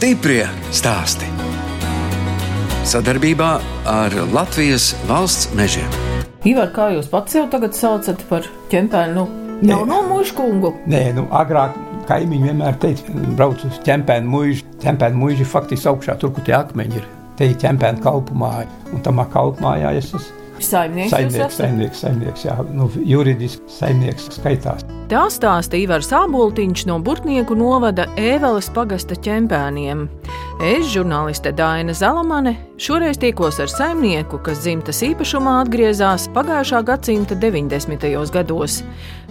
Stiprie stāsti. Sadarbībā ar Latvijas valsts mežiem. Ivar, kā jūs pats jau tagad saucat par ķempēnu jauno mušu kungu? Nē, nu, agrāk kaimiņi vienmēr teica, brauc uz ķempēnu mūžu. Ķempēnu mūžu ir faktiski augšā, tur, kur tie akmeņi ir. Te ir ķempēnu kalpu māja, un tamā kalpu mājā es esmu Saimnieks, saimnieks, saimnieks, saimnieks, jā, nu, juridiski saimnieks skaitās. Tā stāsta Ivars Āboltiņš no Burtnieku novada Ēveles pagasta ķempēniem. Es, žurnāliste Dāna Zalamane, šoreiz tikos ar saimnieku, kas dzimtas īpašumā atgriezās pagājušā gadsimta 90. gados.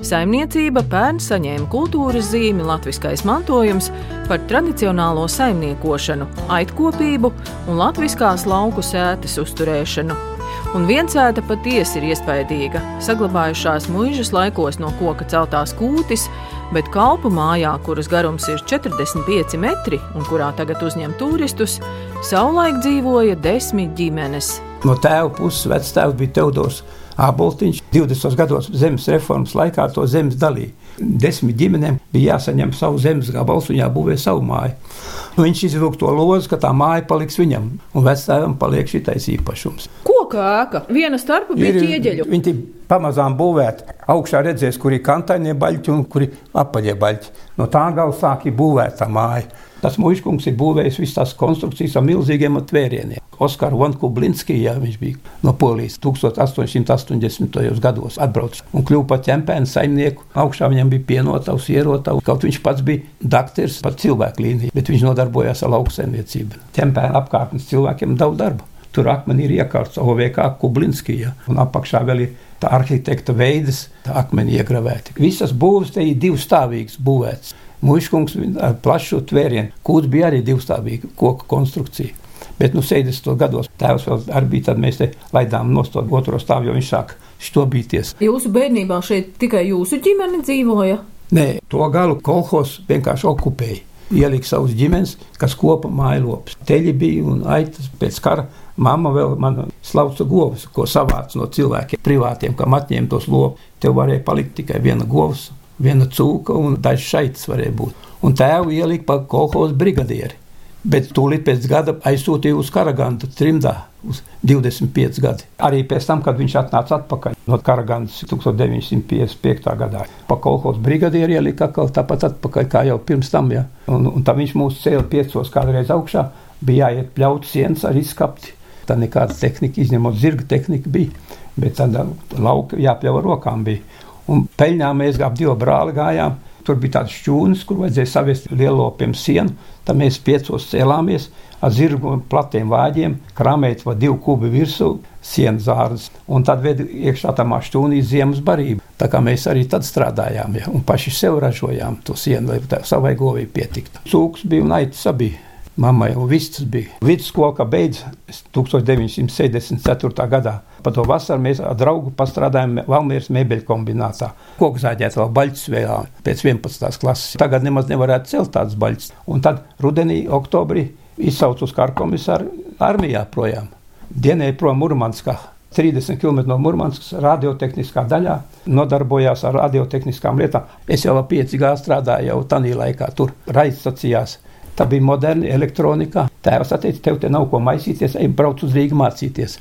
Saimniecība pērn saņēma kultūras zīmi latviskais mantojums par tradicionālo saimniekošanu, aitkopību un latviskās lauku sētas uzturēšanu un viensēta patiesi ir iespaidīga. Saglabājušās mūžas laikos no koka celtās kūtis, bet kalpu mājā, kuras garums ir 45 metri un kurā tagad uzņem turistus, savulaik dzīvoja desmit ģimenes. No tēva puses vectēvs bija Teodors Aboltiņš. 20. gados zemes reformas laikā to zemes dalīja. Desmit ģimenēm bija jāsaņem savu zemes gabalu un jābūvē savu māju. Nu, viņš izvilka to lozu, ka tā māja paliks viņam, un vectēvam paliek šitais īpašums. Koka ēka, viena starpa bija ķieģeļu. Viņi pamazām būvēt. Augšā redzēs, kur ir kantainie baļķi un kur ir apaļie baļķi. No tā gala sāk būvēt tā māja. Tas mužkungs ir būvējis visas tās konstrukcijas ar milzīgiem tvērieniem. Oskar Vankublinski, jā, viņš bija no Polijas 1880. gados atbraucis un kļuva par ķempēnu saimnieku. Augšā viņam bija pienotavs, ierotavs, kaut viņš pats bija dakteris par cilvēku līniju, bet viņš nodarbojās ar lauksaimniecību. Ķempēnu apkārtnes cilvēkiem daudz darba. Tur akmenī ir iekārts OVK Kublinskija, un apakšā vēl ir tā arhitekta veids, tā akmeni iegravēti. Visas būvs te ir divstāvīgas būvētas. Mūžkungs ar plašu tvērienu. Kūts bija arī divstāvīga koku konstrukcija. Bet, nu, 70. gados tēvs vēl bija, tad mēs te laidām no to otro stāvu, jo viņš sāk stobīties. Jūsu bērnībā šeit tikai jūsu ģimene dzīvoja? Nē, to galu kolhos vienkārši okupēja. Ielika savus ģimenes, kas kopa mājlopus. Teļi bija un aitas pēc kara. Mama vēl man slauca govs, ko savāca no cilvēkiem privātiem, kam atņēma tos lopus. Tev varēja palikt tikai viena govs viena cūka un dažs šaitas varēja būt. Un tēvu ielika par kolhoz brigadieri. Bet tūlīt pēc gada aizsūtīja uz Karagantu trimdā uz 25 gadi. Arī pēc tam, kad viņš atnāca atpakaļ no Karagantas 1955. gadā. Pa kolhoz brigadieri ielika atkal tāpat atpakaļ kā jau pirms tam. Ja. Un, un tā viņš mūs cēla piecos kādreiz augšā, bija jāiet pļaut sienas ar izskapti. Tā nekāda tehnika, izņemot zirga tehnika bija, bet tāda lauka jāpļauj ar rokām bija. Un peļņā mēs ap divu brāli gājām. Tur bija tāds šķūnis, kur vajadzēja saviest lielopiem sienu. Tad mēs piecos cēlāmies ar zirgu platiem vāģiem, krāmēt va divu kubi virsū, sienas zārdas. Un tad vedi iekšā tam šķūnī ziemas barība. Tā kā mēs arī tad strādājām, ja, un paši sev ražojām to sienu, lai savai govī pietiktu. Cūks bija un aitas abi. Mammai jau viss tas bija. Vidusskola, beidz 1974. gadā. Pa to vasaru mēs ar draugu pastrādājām Valmieras mēbeļu kombinātā. Koku zāģēt vēl baļķus vēlā pēc 11. klases. Tagad nemaz nevarētu celt tādas baļķus. Un tad rudenī, oktobrī izsauc uz karu komisāru armijā projām. Dienēja prom Murmanskā. 30 km no Mūrmanskas radiotehniskā daļā nodarbojās ar radiotehniskām lietām. Es jau ar 5G strādāju jau tādā laikā, tur raidstacijās. Tā bija moderna elektronika. Tēvs teica, tev te nav ko maisīties, ej, brauc uz Rīgā mācīties.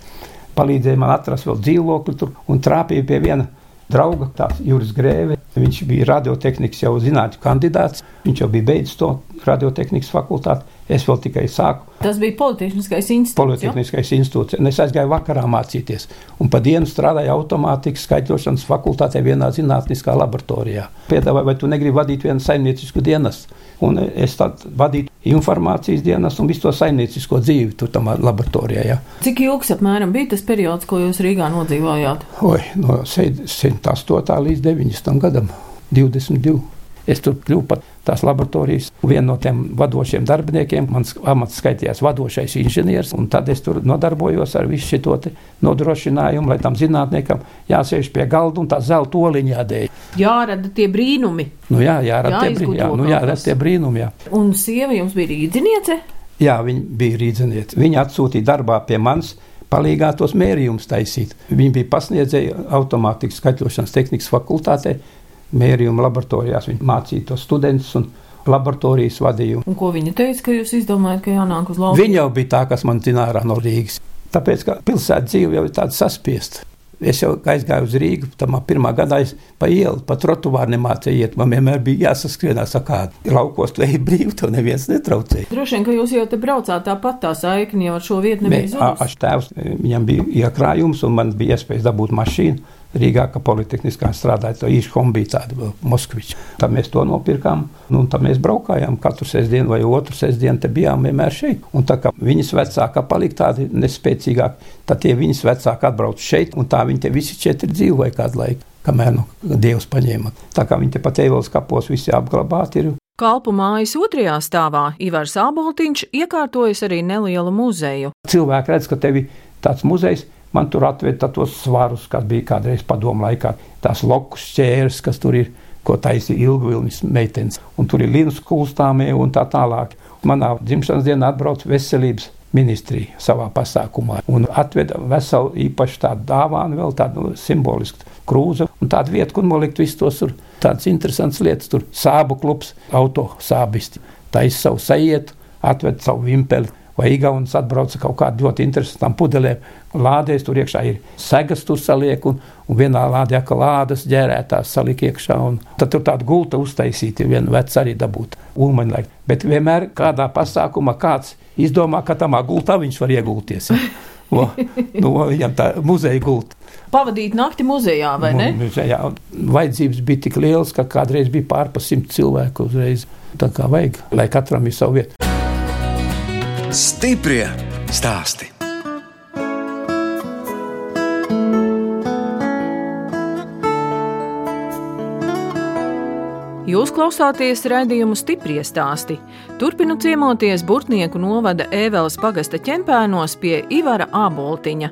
Palīdzēja man atrast vēl dzīvokli tur un trāpīja pie viena drauga, tāds Juris Grēve. Viņš bija radiotehnikas jau zinātņu kandidāts. Viņš jau bija beidzis to radiotehnikas fakultāti. Es vēl tikai sāku. Tas bija Politehniskais institūts. Politehniskais institūts. Es aizgāju vakarā mācīties. Un pa dienu strādāju automātikas skaitļošanas fakultātē vienā zinātniskā laboratorijā. Piedāvāju, vai tu negribi vadīt vienu saimniecisku dienestu. Un es tad vadītu informācijas dienas un visu to saimniecisko dzīvi tur tam laboratorijā. Ja. Cik ilgs apmēram bija tas periods, ko jūs Rīgā nodzīvojāt? Oi, no 108. līdz 90. gadam 22. Es tur kļuvu par tās laboratorijas vienu no tiem vadošiem darbiniekiem. Mans amats skaitījās vadošais inženieris, un tad es tur nodarbojos ar visu šo nodrošinājumu, lai tam zinātniekam jāsēž pie galda un tā zelta oliņa jādēļ. Jārada tie brīnumi. Nu jā, jārada tie, brī, jā, nu jārada tie brīnumi. Jā. Un sieva jums bija rīdziniece? Jā, viņa bija rīdziniece. Viņa atsūtīja darbā pie manis palīgā tos mērījumus taisīt. Viņa bija pasniedzēja automātikas skaitļošanas tehnikas fakultātē mērījuma laboratorijās. Viņi mācīja to studentus un laboratorijas vadīju. Un ko viņa teica, ka jūs izdomājat, ka jānāk uz lauka? Viņa jau bija tā, kas man zināja no Rīgas. Tāpēc, ka pilsēta dzīve jau ir tāda saspiesta. Es jau aizgāju uz Rīgu, tam pirmā gadā es pa ielu, pa trotuvāru nemācīju iet. Man vienmēr bija jāsaskrienās, kā laukos tu ej brīvi, to neviens netraucēja. Droši vien, ka jūs jau te braucāt tāpat tā saikni jau ar šo vietu nebija zudus. Aš tēvs, viņam bija iekrājums un man bija iespējas dabūt mašīnu. Rīgā, ka Politehniskā strādāja, to īši hombija tāda Moskviča. Tad mēs to nopirkām, nu, un tad mēs braukājām katru sestdienu vai otru sestdienu, te bijām vienmēr šeit. Un tā kā viņas vecākā palika tādi nespēcīgāki, tad tie viņas vecāki atbrauc šeit, un tā viņi te visi četri dzīvoja kādu laiku, kamēr nu Dievs paņēma. Tā kā viņi te pat Eivolas kapos visi apglabāti ir. Kalpu mājas otrajā stāvā Ivars Āboltiņš iekārtojas arī nelielu muzeju. Cilvēki redz, ka tev ir tāds muzejs, Man tur atveda tos svarus, kas bija kādreiz padomu laikā, tās lokus ķēres, kas tur ir, ko taisīja ilgvilnis meitenes. Un tur ir līnijas kulstāmie un tā tālāk. Manā dzimšanas dienā atbrauc veselības ministrija savā pasākumā un atveda veselu īpašu tādu dāvānu, vēl tādu simbolisku krūzu un tādu vietu, kur nolikt visus tos tur tādas interesantas lietas. Tur sābu klubs, auto sābisti, taisa savu sajietu, atved savu vimpeli vai Igaunijas atbrauca kaut kāda ļoti interesanta pudelēm. Lādēs tur iekšā ir segas, tur saliek, un, un vienā lādē kā lādes ģērētās saliek iekšā. Tad tur tāda gulta uztaisīta, viena veca arī dabūt ulmaņa laika. Bet vienmēr kādā pasākumā kāds izdomā, ka tamā gultā viņš var iegulties. O, nu, viņam tā muzeja gulta. Pavadīt nakti muzejā, vai ne? Muzejā. Vajadzības bija tik lielas, ka kādreiz bija pārpa simt cilvēku uzreiz. Tā kā vajag, lai katram ir savu vietu. Stiprie stāsti. Jūs klausāties raidījumu stipri stāstī. Turpinu ciemoties Burtnieku novada Ēveles pagasta ķempēnos pie Ivara Āboltiņa.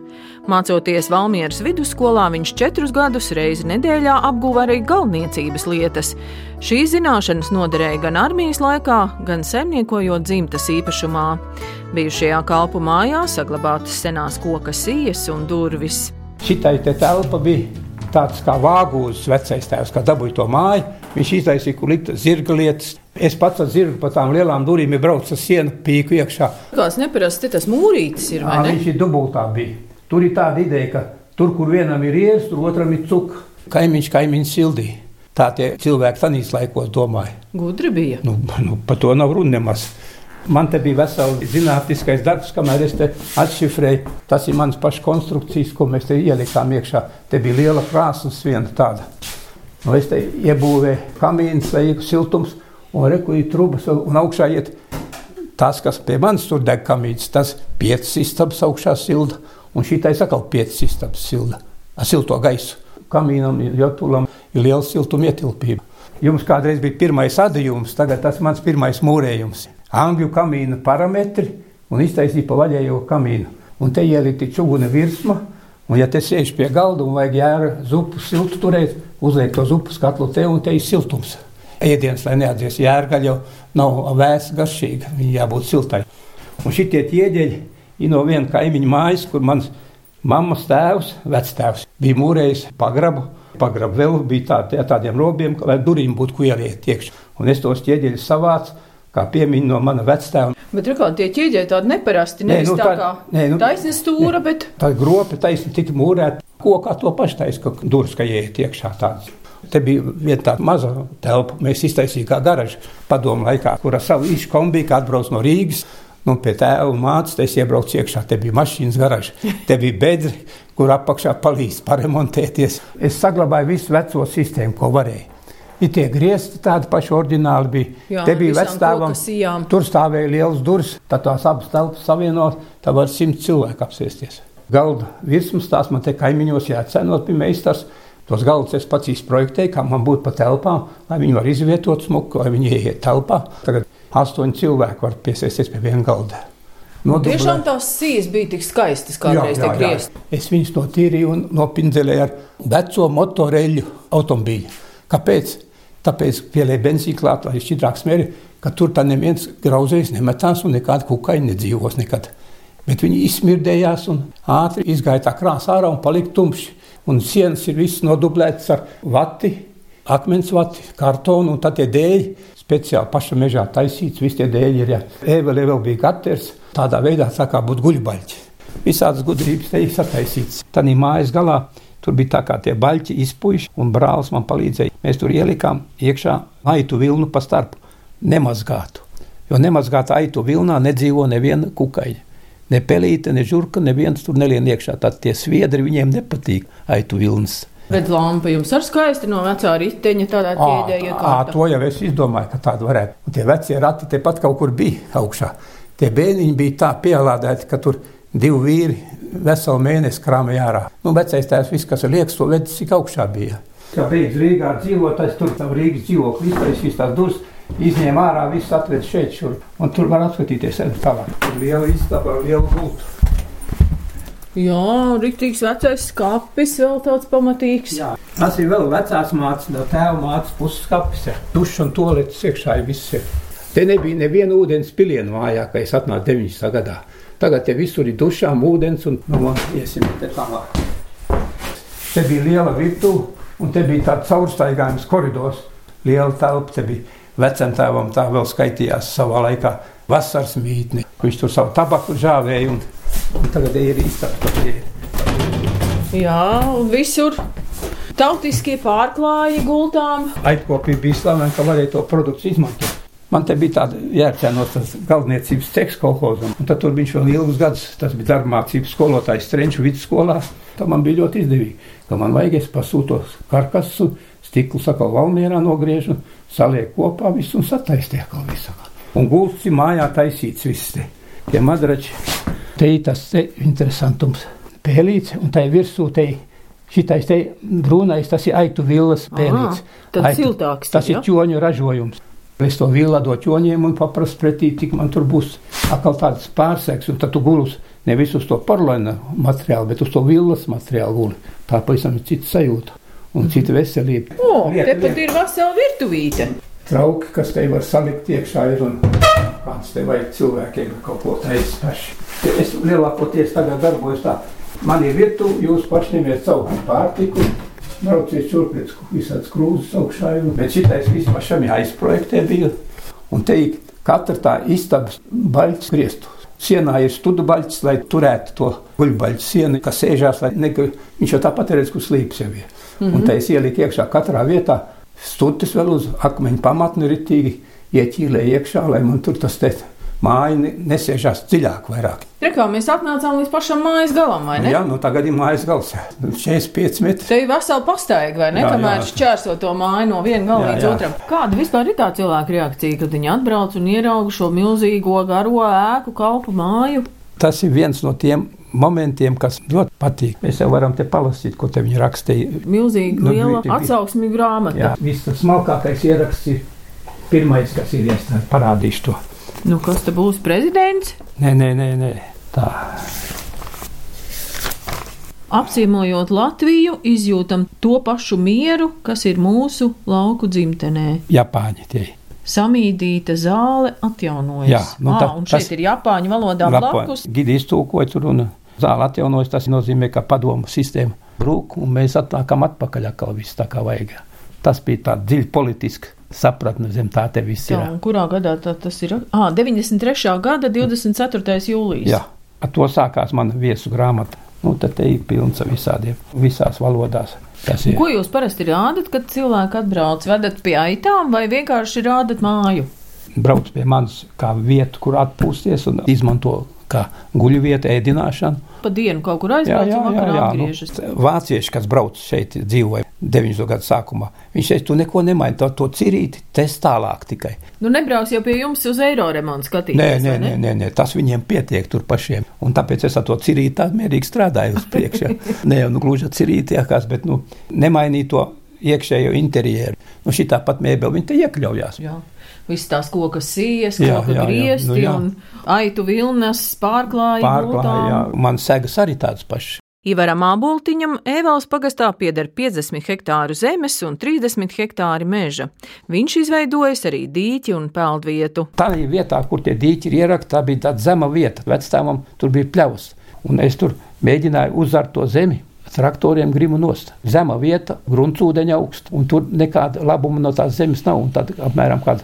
Mācoties Valmieras vidusskolā, viņš četrus gadus reizi nedēļā apguva arī galvniecības lietas. Šīs zināšanas noderēja gan armijas laikā, gan saimniekojot dzimtas īpašumā. Bijušajā kalpu mājā saglabātas senās koka sijas un durvis. Šitai te telpa bija tāds kā vāgūzes vecais tēvs, kā dabūja to māju. Viņš iztaisīja, kur likt zirga lietas. Es pats ar zirgu pa tām lielām durvīm braucu ar sienu pīku iekšā. Kāds neparasti tas mūrītis ir, Jā, viņš ir dubultā bija. Tur ir tāda ideja, ka tur, kur vienam ir ieris, tur otram ir cuk. Kaimiņš kaimiņš sildīja. Tā tie cilvēki tanīs laikos domāja. Gudri bija. Nu, nu, par to nav runa nemaz. Man te bija vesels zinātniskais darbs, kamēr es te atšifrēju. Tas ir mans pašs konstrukcijas, ko mēs te ielikām iekšā. Te bija liela krāsas viena tāda. Nu, es te iebūvēju kamīnu, slēgu siltums un rekuģi trubas un augšā iet tas, kas pie manis tur deg kamīns, tas piecas istabas augšā silda un šitais atkal piecas istabas silda ar silto gaisu. Kamīnam, jotulam ir liela siltuma ietilpība. Jums kādreiz bija pirmais adījums, tagad tas mans pirmais mūrējums. Angļu kamīna parametri un iztaisīja pa vaļējo kamīnu. Un te ielika čūna virsma, un ja te sēž pie galda un vajag jēra zupu siltu turēt, uzliek to zupu skatlu te un te ir siltums. Ēdienas, lai neatdzies jērgaļa, jau nav vēsta garšīga, viņa jābūt siltai. Un šitie ķieģeļi ir no viena kaimiņa mājas, kur mans mammas tēvs, vectēvs, bija mūrējis pagrabu. Pagrabu vēl bija tā, tā, tādiem robiem, lai durvīm būtu ko ieliet iekšā. Un es tos ķieģeļus savācu kā piemiņu no mana vectēva. Bet kā tie ķieģeļi tādi neparasti, nevis nu, tā, tā- kā nē, nu- taisna stūra, bet Tā gropa taisni tika mūrēta. Kokā to pašu taisa, ka durvis, ka ieiet iekšā tāds. Te bija viena tāda maza telpa, mēs iztaisījām kā garažu padomu laikā, kur ar savu īšu kombiju, kad atbrauc no Rīgas. Nu, pie tēva mātes es iebraucu iekšā. Te bija mašīnas garaža, te bija bedri, kur apakšā palīdz paremontēties. Es saglabāju visu veco sistēmu, ko varēju. Ir tie griezti, tādi paši oriģināli bija. Jā, te bija vecstāvam. Tur stāvēja liels durvis, tad tās abas telpas savienot, tā var simt cilvēku apsēsties. Galda virsmas tās man te kaimiņos jācenot pie meistars. Tos galdus es pats izprojektēju, kā man būtu pa telpām, lai viņi var izvietot smuku, lai viņi ieiet telpā. Tagad astoņi cilvēki var piesēsties pie viena galda. Nodublē- tiešām tās sijas bija tik skaistas kādreiz tiek griezt. Es viņus notīrīju un nopinzelēju ar veco motoreļu automobīļu. Kāpēc? Tāpēc pielēja benzīnu klāt, lai šķidrāk smēri, ka tur tā neviens grauzējs nemetās un nekāda kukaiņa nedzīvos nekad. Bet viņi izsmirdējās un ātri izgāja tā krāsa ārā un palika tumši. Un sienas ir visas nodublētas ar vati, akmens vati, kartonu un tad tie dēļi. Speciāli paša mežā taisīts, visi tie dēļi ir. Ja. Ēvelē vēl bija gaters, tādā veidā tā kā būtu guļbaļķi. Visādas gudrības te ir sataisīts. Tad mājas galā tur bija tā kā tie baļķi izpuiši, un brālis man palīdzēja. Mēs tur ielikām iekšā aitu vilnu pa starpu, nemazgātu. Jo nemazgāta aitu vilnā nedzīvo neviena kukaiņa. Ne pelīte, ne žurka, neviens tur nelien iekšā. Tad tie sviedri viņiem nepatīk aitu vilnas. Bet lampa jums ar skaisti no vecā riteņa tādā ķēdē iekārta. To jau es izdomāju, ka tāda varētu. Un tie vecie rati tepat kaut kur bija augšā. Tie bēniņi bija tā pielādēti, ka tur divi vīri veselu mēnesi krāmēja ārā. Nu, vecais tēvs viss, kas ir liekas, to vedis, cik augšā bija. Kā beidz Rīgā dzīvot, tas tur tam Rīgas dzīvokli iztaisīs tās durvis izņēma ārā, viss atved šeit, šur. Un tur var atskatīties tālāk. Tur liela istaba, liela gulta. Jā, rīktīgs vecais skapis, vēl tāds pamatīgs. Jā. Tas ir vēl vecās mācības, no tēva mācības puses skapis. Dušs un toaletes iekšā ir viss. Ir. Te nebija neviena ūdens piliena mājā, kad es atnācu 90. gadā. Tagad te visur ir dušām ūdens un nu, iesim te tālāk. Te bija liela virtuve un te bija tāds caurstaigājums koridors, liela telpa te bija Vecam tēvam tā vēl skaitījās savā laikā vasaras mītni. Viņš tur savu tabaku žāvēja un, un tagad ir izstāsta. Jā, un visur tautiskie pārklāji gultām. Aitkopība bija slavena, ka varēja to produktu izmantot. Man te bija tāda jērcēnos galvniecības ceks kolhozam, un tad tur viņš vēl ilgus gadus, tas bija darbmācības skolotājs Strenču vidusskolā. Tā man bija ļoti izdevīgi, ka man vajag es pasūtos karkasu, stiklu sakal Valmierā nogriežu, saliek kopā visu un sataistē atkal visu. Un gults ir mājā taisīts viss te. Tie madrači, te ir tas te interesantums. Pēlīts un tai virsū te šitais te brūnais, tas ir aitu villas pēlīts. Aha, tad aitu, siltāks. Tas ja? ir ķoņu ražojums. Es to vilnu dot ķoņiem un paprastu pretī, cik man tur būs atkal tāds pārseks, un tad tu gulus nevis uz to porlēna materiālu, bet uz to vilnas materiālu guli. Tā pavisam ir cita sajūta un cita veselība. O, lieta, te pat ir vesela virtuvīte. Trauki, kas te var salikt iekšā, ir un kāds te vajag cilvēkiem kaut ko taisīt paši. Es lielākoties tagad darbojos tā. Man ir virtuve, jūs paši ņemiet savu pārtiku, brauciet šurp pēc visādas krūzes augšā, bet šitais viss pašam jāizprojektē bija. Un te ir katra tā istabas baļķis griestu. Sienā ir studu baļķis, lai turētu to guļbaļķu sienu, kas sēžās, lai ne, viņš jau tāpat redz, kur slīps jau ir. Mm -hmm. Un tā es ieliku iekšā katrā vietā stūtis vēl uz akmeņa pamatni ritīgi ieķīlē iekšā, lai man tur tas te māja nesēžās dziļāk vairāk. Rekā mēs atnācām līdz pašam mājas galam, vai ne? Jā, nu tagad ir mājas gals, 45 metri. Te ir vesela pastaigā, vai ne? Jā, Kamēr jā. šķērso to māju no viena gala līdz otram. Kāda vispār ir tā cilvēka reakcija, kad viņi atbrauc un ierauga šo milzīgo garo ēku kalpu māju? Tas ir viens no tiem momentiem, kas ļoti patīk. Mēs jau varam te palasīt, ko te viņi rakstīja. Milzīgi nu, liela atsauksmi grāmata. Jā, viss tas smalkākais ieraksts ir pirmais, kas ir iestrādājis. Parādīšu to. Nu, kas te būs prezidents? Nē, nē, nē, nē. tā. Apciemojot Latviju, izjūtam to pašu mieru, kas ir mūsu lauku dzimtenē. Japāņi tie samīdīta zāle atjaunojas. Jā, nu, tā, à, un šeit tas, ir japāņu valodā blakus. Gidi iztūkoja tur un zāle atjaunojas, tas nozīmē, ka padomu sistēma brūk un mēs atnākam atpakaļ atkal viss tā kā vajag. Tas bija tā dziļi politiski sapratne zem tā te viss ir. Jā, un kurā gadā tas ir? Ā, 93. gada 24. jūlijas. Jā, ar to sākās mana viesu grāmata. Nu, tad te ir pilns ar visādiem, visās valodās. Ko jūs parasti rādat, kad cilvēki atbrauc? Vedat pie aitām vai vienkārši rādat māju? Brauc pie manis kā vietu, kur atpūsties un izmanto kā guļvieta, ēdināšana. Pa dienu kaut kur aizbrauc un vakarā atgriežas. Nu, vācieši, kas brauc šeit, dzīvoja 90. gadu sākumā, viņš teica, tu neko nemaini, to, to cirīti tes tālāk tikai. Nu nebrauc jau pie jums uz eiro remontu skatīties. Nē, nē, nē, nē, nē, tas viņiem pietiek tur pašiem. Un tāpēc es ar to cirīti tā mierīgi strādāju uz priekšu. nē, nu gluži ar cirīti jākās, bet nu nemainīt to iekšējo interjeru. Nu šī tāpat mēbeli, viņi te iekļaujās. Jā visas tās koka sijas, koka griezti nu, jā. un aitu vilnas pārklāja. Pārklāja, jā. Man segas arī tādas pašas. Ivaram Āboltiņam Ēvals pagastā pieder 50 hektāru zemes un 30 hektāri meža. Viņš izveidojis arī dīķi un peldvietu. Tā vietā, kur tie dīķi ir ierakti, tā bija tāda zema vieta. Vecstāvam tur bija pļavas, un es tur mēģināju uzart to zemi traktoriem grimu nost. Zema vieta, gruntsūdeņa augsts, un tur nekāda labuma no tās zemes nav. Tad apmēram kāda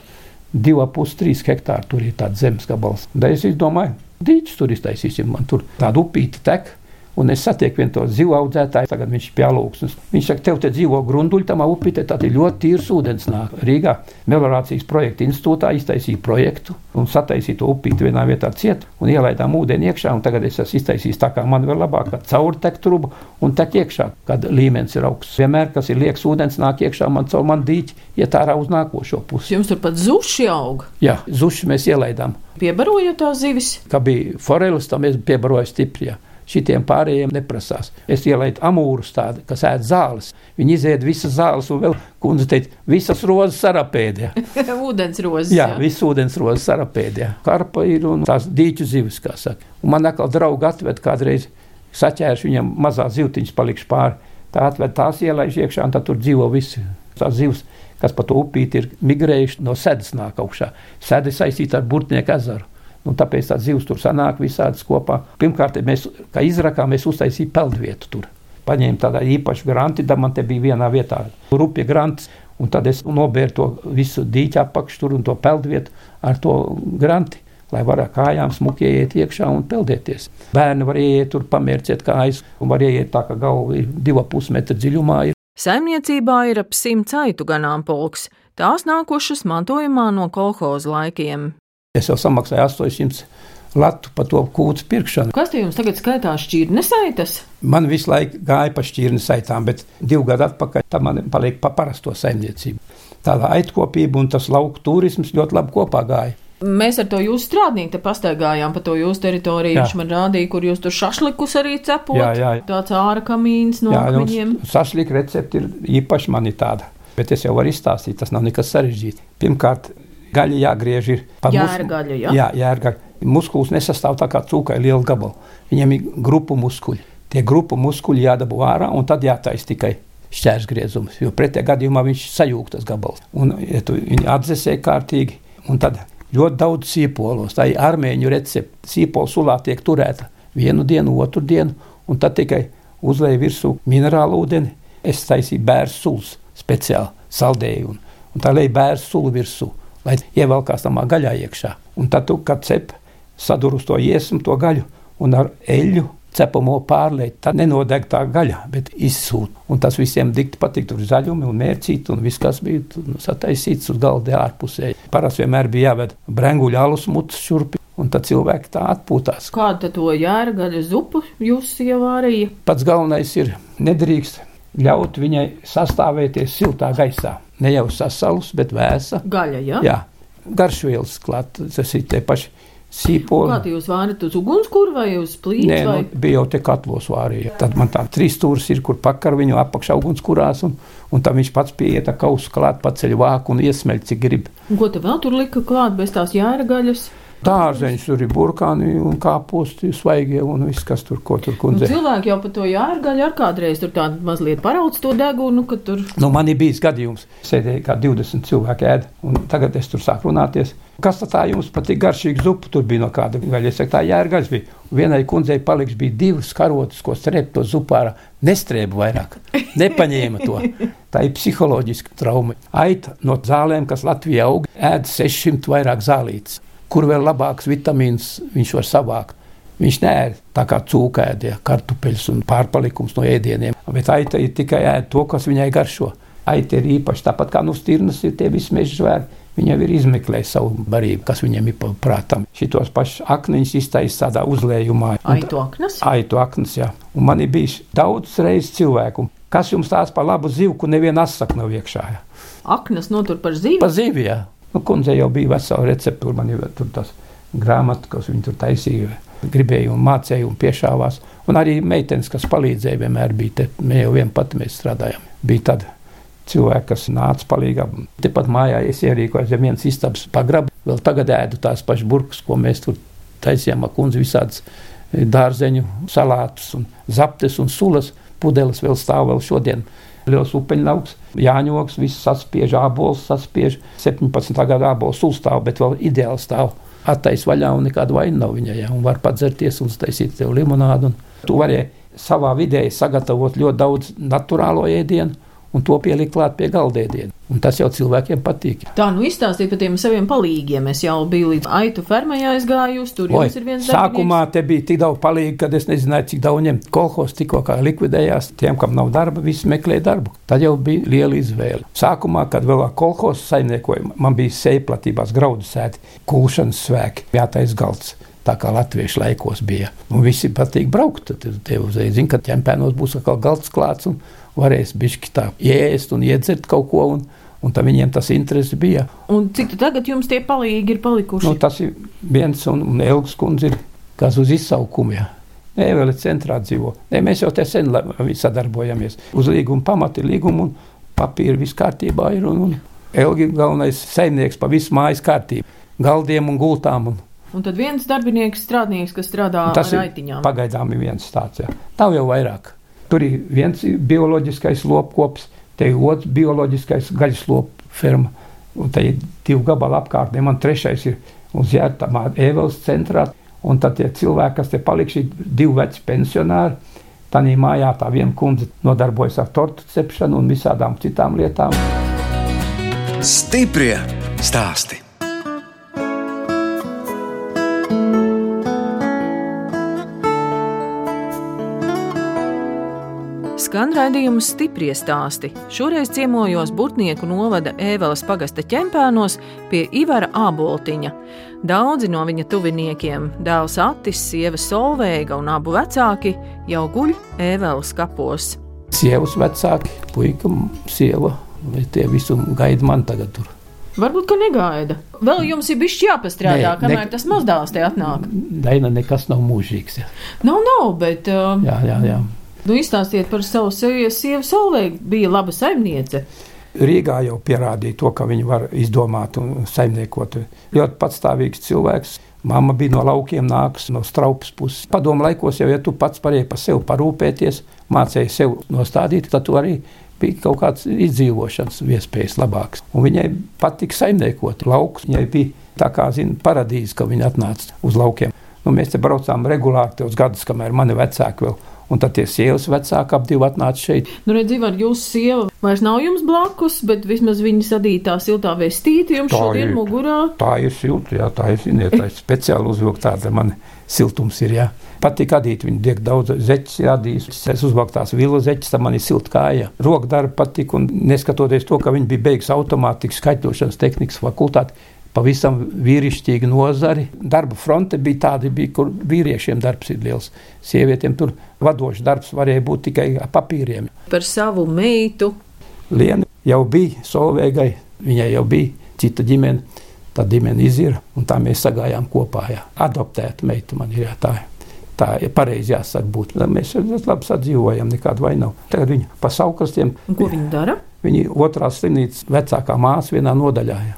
2,5-3 hektāri tur ir tāds zemes gabals. Da es domāju, dīķis tur iztaisīsim, man tur tāda upīta tek. Un es satieku vienu to zivu audzētāju, tagad viņš ir pielūgsnis. Viņš saka, tev te dzīvo grunduļi, tam upīte, tad ir ļoti tīrs ūdens nāk. Rīgā Melorācijas projekta institūtā iztaisīja projektu un sataisīja to upīti vienā vietā ciet un ielaidām ūdeni iekšā. Un tagad es esmu iztaisījis tā, kā man vēl labāk, kad caur tek trubu un tek iekšā, kad līmenis ir augsts. Vienmēr, kas ir liekas ūdens, nāk iekšā man caur man dīķi, iet ārā uz nākošo pusi. Jums tur pat zuši aug? Jā, zuši mēs ielaidām. Piebarojot tās zivis? Kā bija forelis, tam mēs piebarojam stipri. Jā. Šitiem pārējiem neprasās. Es ielaidu amūrus tādu, kas ēd zāles. Viņi iziet visas zāles, un vēl kundze teica, visas rozes sarapēdē. ūdens rozes. Jā, jā. visas ūdens rozes sarapēdē. Karpa ir un tās dīķu zivis, kā saka. Un man atkal draugi atved kādreiz saķērš viņam mazā zivtiņas palikš pāri. Tā atved tās ielaiž iekšā, un tad tur dzīvo visi tās zivs, kas pa to upīti ir migrējuši no sedas nāk augšā. Sēde saistīta ar Burtnieku ezeru. Un tāpēc tā zivs tur sanāk visādas kopā. Pirmkārt, mēs, kā izrakā, mēs uztaisījām peldvietu tur. Paņēmu tādu īpašu granti, tad man te bija vienā vietā rupja grants, un tad es nobēru to visu dīķu apakšu tur un to peldvietu ar to granti. Lai varētu kājām smuki iet iekšā un peldēties. Bērni var iet tur, pamērciet kājas, un var iet tā, ka galva ir 2,5 metru dziļumā. Ir. Saimniecībā ir ap simts aitu ganāmpulks, tās nākušas mantojumā no kolhoza laikiem. Es jau samaksāju 800 latu par to kūtu pirkšanu. Kas te jums tagad skaitās šķirnes saitas? Man visu laiku gāja pa šķirnes saitām, bet divu gadu atpakaļ tam man paliek pa parasto saimniecību. Tāda aitkopība un tas lauku turisms ļoti labi kopā gāja. Mēs ar to jūsu strādnieku te pastaigājām pa to jūsu teritoriju. Jā. Viņš man rādīja, kur jūs tur šašlikus arī cepot. Jā, jā. Tāds āra kamīns no jā, akmeņiem. Sašlika recepti ir īpaši man ir tāda. Bet es jau varu izstāstīt, tas nav nekas sarežģīts. Pirmkārt, gaļa jāgriež ir pa jērgaļu. Ja? Jā, jērgaļu. Muskulis nesastāv tā kā cūkai liela gabala. Viņam ir grupu muskuļi. Tie grupu muskuļi jādabū ārā un tad jātaisa tikai šķērsgriezums, jo pretējā gadījumā viņš sajūg tas gabals. Un, ja tu viņu atdzesē kārtīgi, un tad ļoti daudz sīpolos, tā ir armēņu recepte. Sīpola sulā tiek turēta vienu dienu, otru dienu, un tad tikai uzlēja virsū minerālu ūdeni. Es taisīju bērnu sulas speciāli saldēju, un, un tā lēja bērnu sulu virsū lai ievelkās tamā gaļā iekšā. Un tad tu, kad cep, sadur uz to iesmu, to gaļu un ar eļļu cepamo pārliet, tad nenodeg tā gaļa, bet izsūta. Un tas visiem dikti patīk, tur zaļumi un mērcīti un viss, kas bija nu, sataisīts uz galda ārpusē. Parasti vienmēr bija jāved brenguļu alus mutes šurpi. Un tad cilvēki tā atpūtās. Kāda to jēra zupu jūs ievārīja? Pats galvenais ir nedrīkst ļaut viņai sastāvēties siltā gaisā ne jau sasalus, bet vēsa. Gaļa, ja? jā. Garšvielas klāt, tas ir tie paši sīpoli. Kā jūs vārat uz ugunskura vai uz plīts? Nē, vai? nu, bija jau te katlos vārīja. Tad man tā trīs stūris ir, kur pakar viņu apakšā ugunskurās, un, un tam viņš pats pieiet kausu klāt, paceļ vāku un iesmeļ, cik grib. Ko tu vēl tur lika klāt bez tās jēra gaļas? Dārzeņš tur ir burkāni un kāposti, svaigie un viss, kas tur, ko tur kundze. Nu, cilvēki jau par to jārgaļ ar kādreiz tur tādu mazliet parauc to degunu, ka tur. Nu, man ir bijis gadījums, sēdēja kā 20 cilvēki ēd, un tagad es tur sāku runāties. Kas tā jums patīk garšīga zupa, tur bija no kāda gaļa, es saku, tā jērgaļas bija. Vienai kundzei paliks bija divas karotes, ko strēp to zupārā, nestrēbu vairāk, nepaņēma to. Tā ir psiholoģiska trauma. Aita no zālēm, kas Latvijā aug, ēd 600 vairāk zālītes kur vēl labāks vitamīns viņš var savākt. Viņš nē, tā kā cūkēdie, kartupeļus un pārpalikums no ēdieniem, bet aita ir tikai ēd to, kas viņai garšo. Aita ir īpaši tāpat kā no stirnas ir tie visi meža zvēri. Viņa ir izmeklējusi savu barību, kas viņam ir prātam. Šitos pašus akniņus iztaisīja tādā uzlējumā. Aitu aknas? Aitu aknas, jā. Un man ir bijis daudz reizes cilvēku, kas jums tās par labu zivku, neviena asaka nav iekšā. Jā. Aknas notur par zivi? Par zivi, jā. Nu, kundze jau bija vesela receptūra, man jau tur tas grāmatas, kas viņa tur taisīja. Gribēja un mācīja un piešāvās. Un arī meitenes, kas palīdzēja, vienmēr bija te. Mēs jau vien pati mēs strādājām. Bija tāda cilvēki, kas nāca palīgā. Tepat mājā es ierīkoju zem vienas istabas pagrabu. Vēl tagad ēdu tās pašas burkas, ko mēs tur taisījām ar kundzi visādas dārzeņu salātus un zaptes un sulas. Pudeles vēl stāv vēl šodien liels upeņlauks, jāņoks, viss saspiež, ābols saspiež, 17. gada ābols uzstāv, bet vēl ideāli stāv. Attais vaļā un nekāda vaina nav viņai, ja, var padzerties un taisīt tev limonādu. Tu vari savā vidē sagatavot ļoti daudz naturālo ēdienu un to pielikt klāt pie galdēdiena. Un tas jau cilvēkiem patīk. Tā nu izstāstīt par tiem saviem palīgiem. Es jau biju līdz aitu fermai aizgājusi, tur Oi, jums ir viens sākumā darbinieks. te bija tik daudz palīgu, kad es nezināju, cik daudz ņemt. Kolhos tikko kā likvidējās, tiem, kam nav darba, visi meklē darbu. Tad jau bija liela izvēle. Sākumā, kad vēl kolhos saimniekoju, man bija sejplatībās graudu sēti, kulšanas svēki, jātais galds. Tā kā latviešu laikos bija. Un visi patīk braukt. Tad te uzreiz zina, ka ķempēnos būs atkal galds klāts un varēs bišķi tā ēst un iedzert kaut ko. Un, un tad viņiem tas interesi bija. Un cik tagad jums tie palīgi ir palikuši? Nu, tas ir viens un, un Elgas kundze ir kas uz izsaukumu. Jā. Nē, vēl ir centrā dzīvo. Nē, mēs jau te sen sadarbojamies. Uz līguma pamata ir līguma un papīra viss kārtībā ir. Un, un Elga ir galvenais saimnieks pa visu mājas kārtību. Galdiem un gultām. Un, Un tad viens darbinieks, strādnieks, kas strādā un tas ar ir aitiņām. pagaidām ir viens tāds. Jā. Nav jau vairāk. Tur ir viens bioloģiskais lopkops, te ir otrs bioloģiskais gaļas lopu ferma. Un te ir divi gabali apkārt. Man trešais ir uz Jēltamā Ēveles centrā. Un tad tie cilvēki, kas te palikuši, ir divi veci pensionāri. Tanī mājā tā viena kundze nodarbojas ar tortu cepšanu un visādām citām lietām. Stiprie stāsti. Skan raidījums stipri stāsti. Šoreiz ciemojos Burtnieku novada Ēveles pagasta ķempēnos pie Ivara Āboltiņa. Daudzi no viņa tuviniekiem, dēls Atis, sieva Solveiga un abu vecāki jau guļ Ēveles kapos. Sievas vecāki, puika, sieva, vai tie visu gaida man tagad tur. Varbūt, ka negaida. Vēl jums ir bijis jāpastrādā, Nē, kamēr ne- tas mazdēls te atnāk. Daina nekas nav mūžīgs. Jā, Nav, nav, bet. Uh, jā, jā. jā. Nu, izstāstiet par savu sievu. Sieva Solveiga bija laba saimniece. Rīgā jau pierādīja to, ka viņi var izdomāt un saimniekot. Ļoti patstāvīgs cilvēks. Mama bija no laukiem nākusi, no straupas puses. Padomu laikos jau, ja tu pats varēji par sevi parūpēties, mācēji sev nostādīt, tad tu arī bija kaut kāds izdzīvošanas iespējas labāks. Un viņai patika saimniekot laukus. Viņai bija tā kā, zina, paradīze, ka viņa atnāca uz laukiem. Nu, mēs te braucām regulāri tos gadus, kamēr mani vecāki vēl. Un tad tie sievas vecāki ap divi atnāca šeit. Nu, redziet, var jūsu sieva vairs nav jums blakus, bet vismaz viņa sadītā siltā vestīte jums Tā šodien ir. mugurā. Tā ir silta, jā, tā ir ziniet, tā ir speciāli uzvilkta tāda man siltums ir, jā. Patīk adīt, viņi diek daudz zeķis rādījis. Es uzvilku tās vilu zeķis, tad man ir silta kāja. Roka darba patīk, un neskatoties to, ka viņi bija beigas automātikas skaitļošanas tehnikas fakultāti, pavisam vīrišķīgi nozari. Darba fronte bija tāda, bija, kur vīriešiem darbs ir liels. Sievietēm tur vadošs darbs varēja būt tikai ar papīriem. Par savu meitu. Liena jau bija Solveigai, viņai jau bija cita ģimene. Tā ģimene izira, un tā mēs sagājām kopā. Jā. Adoptēta meita man ir jā, tā. Tā ir pareizi jāsaka, būt. Mēs ļoti labi sadzīvojam, nekāda vaina nav. Tagad viņa pa saukrastiem, Un ko viņa dara? viņa otrā slimnīcas vecākā māsa vienā nodaļā. Jā.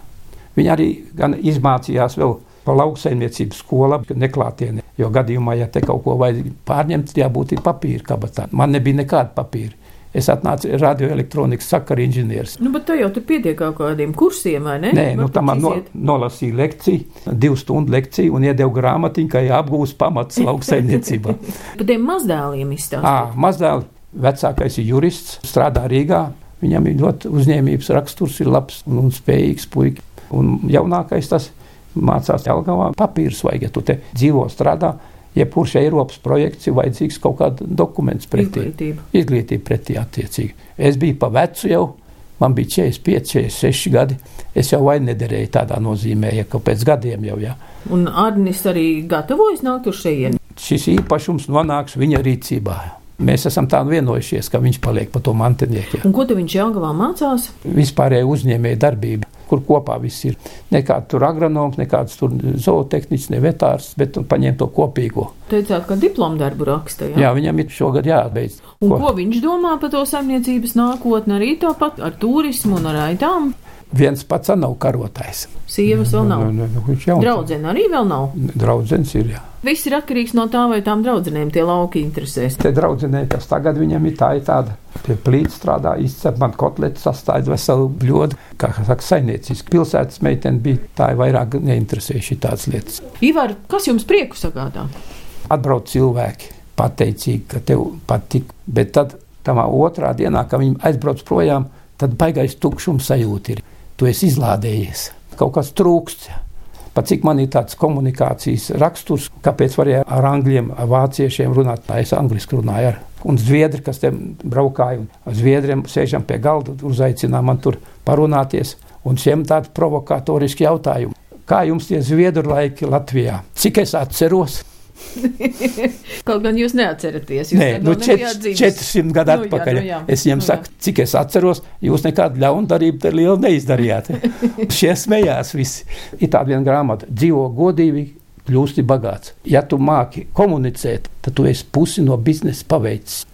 Viņa arī gan izmācījās vēl pa lauksaimniecības skolu, neklātienē. Jo gadījumā, ja te kaut ko vajag pārņemt, jābūt papīra kabatā. Man nebija nekāda papīra. Es atnācu radioelektronikas sakaru inženieris. Nu, bet te jau tur pietiek kaut kādiem kursiem, vai ne? Nē, nu, Varbūt tā man no, nolasīja lekciju, divu stundu lekciju un iedeva grāmatiņu, kā jāapgūst pamats lauksaimniecībā. Par tiem mazdēliem izstāstīt. Ā, Mazdēls, vecākais ir jurists, strādā Rīgā. Viņam ir ļoti uzņēmības raksturs, ir labs un, un spējīgs puika. Un jaunākais tas mācās Jelgavā. Papīrs vajag, ja tu te dzīvo strādā. Jebkurš Eiropas projekts ir vajadzīgs kaut kāda dokuments pretī. Izglītība. Izglītība pretī attiecīgi. Es biju pa vecu jau. Man bija 45, 46 gadi. Es jau vai nederēju tādā nozīmē, ja ka pēc gadiem jau. Ja. Un Arnis arī gatavojas nākt uz šejienes. Šis īpašums nonāks viņa rīcībā. Mēs esam tā vienojušies, ka viņš paliek par to mantinieku. Un ko te viņš Jelgavā mācās? Vispārēji uzņēmēja darbība, kur kopā viss ir. Nekāds tur agronoms, nekāds tur zootehniķis, ne vetārs, bet paņem to kopīgo. Teicāt, ka diplomu darbu raksta. Jā. Jā, viņam ir šogad jābeidz. Un ko viņš domā par to saimniecības nākotni? Arī tāpat ar turismu un ar aitām. Viens pats nav karotājs. Sievas vēl nav. Nu, nu, Viņš jau Draudzene arī vēl nav. Draudzens ir. Jā. Viss ir atkarīgs no tā, vai tām draudzenēm tie lauki interesēs. Te draudzenē, kas tagad viņam ir tā, ir tāda pie plīts strādā, izcep man kotleti, sastāja veselu bļodu, kā saka, saimnieciski. Pilsētas meitene bija tā, ir vairāk neinteresējuši tādas lietas. Ivar, kas jums prieku sagādā? Atbrauc cilvēki, pateicīgi, ka tev patīk. Bet tad, tamā otrā dienā, kad viņi aizbrauc projām, tad baigais tukšums sajūta ir. Tu esi izlādējies, kaut kas trūkst. Pat cik man ir tāds komunikācijas raksturs, kāpēc varēja ar angļiem, ar vāciešiem runāt, es angliski runāju ar. Un zviedri, kas te braukāja, zviedriem sēžam pie galda, uzaicināja man tur parunāties. Un šiem tādi provokatoriski jautājumi. Kā jums tie zviedru laiki Latvijā? Cik es atceros? Kaut gan jūs neatceraties. Jūs Nē, nu, čet, 400 gadu nu, atpakaļ. Jā, nu, jā. Es viņiem nu, saku, jā. cik es atceros, jūs nekādu ļaundarību te lielu neizdarījāt. Šie smējās visi. Ir tāda viena grāmata - dzīvo godīgi, kļūsti bagāts. Ja tu māki komunicēt, tad tu esi pusi no biznesa paveicis.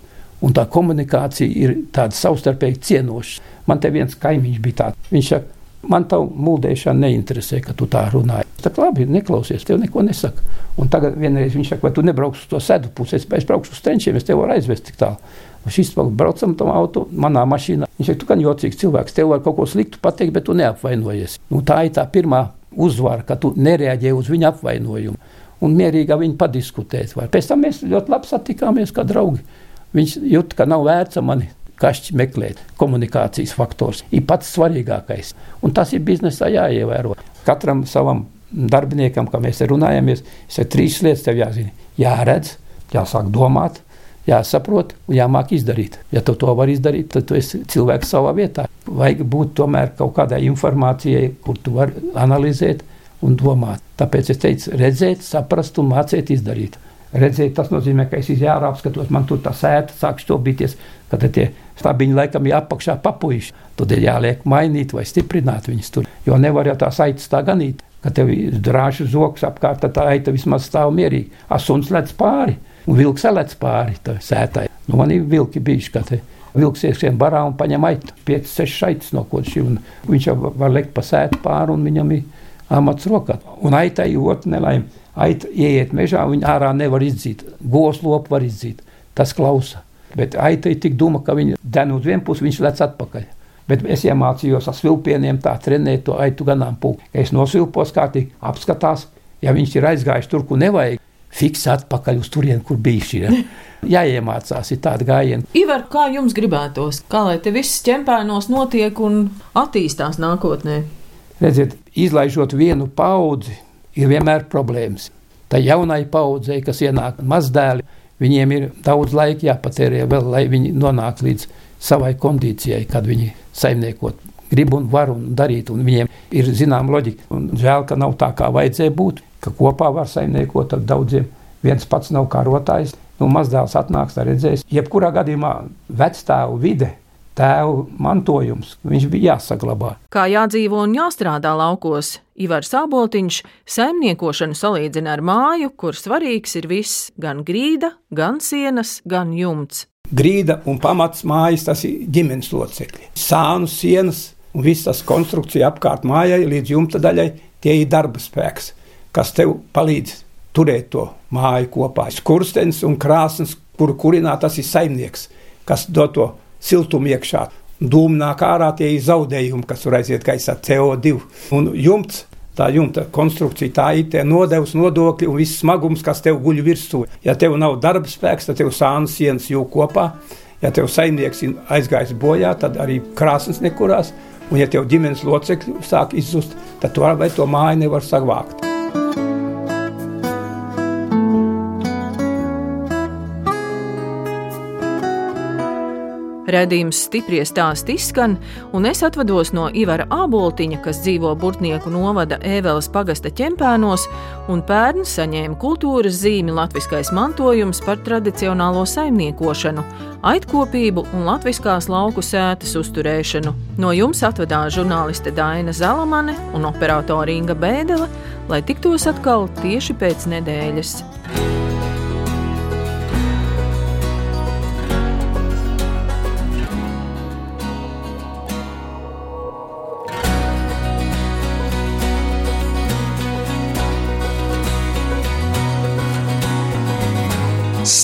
Un tā komunikācija ir tāda savstarpēji cienoša. Man te viens kaimiņš bija tāds. Viņš saka, Man tā mūldēšana neinteresē, ka tu tā runāji. Tā labi, neklausies, tev neko nesaka. Un tagad vienreiz viņš saka, vai tu nebrauks uz to sēdu pusi, es, es braukšu uz trenčiem, es tev varu aizvest tik tālu. Un šis braucam tam auto, manā mašīnā. Viņš saka, tu gan jocīgs cilvēks, tev var kaut ko sliktu pateikt, bet tu neapvainojies. Nu, tā ir tā pirmā uzvara, ka tu nereaģē uz viņa apvainojumu. Un mierīgi ar viņu padiskutēt. Var. Pēc tam mēs ļoti labi satikāmies kā draugi. Viņš jūt, ka nav vērts mani kašķi meklēt. Komunikācijas faktors ir pats svarīgākais. Un tas ir biznesā jāievēro. Katram savam darbiniekam, kā mēs runājamies, ir trīs lietas, tev jāzina. Jāredz, jāsāk domāt, jāsaprot un jāmāk izdarīt. Ja tu to vari izdarīt, tad tu esi cilvēks savā vietā. Vajag būt tomēr kaut kādai informācijai, kur tu vari analizēt un domāt. Tāpēc es teicu, redzēt, saprast un mācīt izdarīt. Redzēt, tas nozīmē, ka es izjārāpskatos, man tur tā sēta sāk stobīties, kad tie stabiņi laikam ir apakšā papuiši. Tad ir jāliek mainīt vai stiprināt viņus tur, jo nevar jau tās aitas tā ganīt. Kad tev drāžu zoks apkārt, tad tā aita vismaz stāv mierīgi. Asuns lec pāri un vilks lec pāri sētai. Nu, man ir vilki bijuši, ka te vilks ieskrien barā un paņem aitu. 5-6 šaitas no kaut šī. Viņš jau var lekt pa sētu pāri un viņam ir amats rokā. Un aitai otru nelaimi aita ieiet mežā, viņa ārā nevar izdzīt. Goslopu var izdzīt. Tas klausa. Bet aita ir tik duma, ka viņa den uz vienu pusi, viņš lec atpakaļ. Bet es iemācījos ar svilpieniem tā trenēt to aitu ganāmpulku. Es nosvilpos kārtīgi, apskatās, ja viņš ir aizgājis tur, kur nevajag. Fiks atpakaļ uz turieni, kur bija šī. Ja? Jāiemācās, ir tāda gājiena. Ivar, kā jums gribētos, kā lai te viss ķempēnos notiek un attīstās nākotnē? Redziet, izlaižot vienu paudzi, ir vienmēr problēmas. Tā jaunai paudzei, kas ienāk mazdēli, viņiem ir daudz laika jāpatērē vēl, lai viņi nonāktu līdz savai kondīcijai, kad viņi saimniekot grib un var un darīt, un viņiem ir zināma loģika. Un žēl, ka nav tā, kā vajadzēja būt, ka kopā var saimniekot ar daudziem. Viens pats nav karotājs, nu mazdēls atnāks, tā redzēs. Jebkurā gadījumā vecstāvu vide tēvu mantojums. Viņš bija jāsaglabā. Kā jādzīvo un jāstrādā laukos, Ivars Sāboltiņš saimniekošanu salīdzina ar māju, kur svarīgs ir viss - gan grīda, gan sienas, gan jumts. Grīda un pamats mājas tas ir ģimenes locekļi. Sānu sienas un viss tas konstrukcija apkārt mājai līdz jumta daļai tie ir darba spēks, kas tev palīdz turēt to māju kopā. Skurstenis un krāsnes, kuru kurinā tas ir saimnieks, kas dod to siltumu iekšā. Dūmi nāk ārā, tie zaudējumi, kas var aiziet gaisā CO2. Un jumts, tā jumta konstrukcija, tā ir tie nodevs, nodokļi un viss smagums, kas tev guļ virsū. Ja tev nav darba spēks, tad tev sānas sienas jūg kopā. Ja tev saimnieks ir aizgājis bojā, tad arī krāsnes nekurās. Un ja tev ģimenes locekļi sāk izzust, tad tu arī to māju nevar savākt. Redījums stipri stāst izskan, un es atvados no Ivara Āboltiņa, kas dzīvo Burtnieku novada Ēveles pagasta ķempēnos, un pērn saņēma kultūras zīmi latviskais mantojums par tradicionālo saimniekošanu, aitkopību un latviskās lauku sētas uzturēšanu. No jums atvedās žurnāliste Daina Zalamane un operātore Inga Bēdele, lai tiktos atkal tieši pēc nedēļas.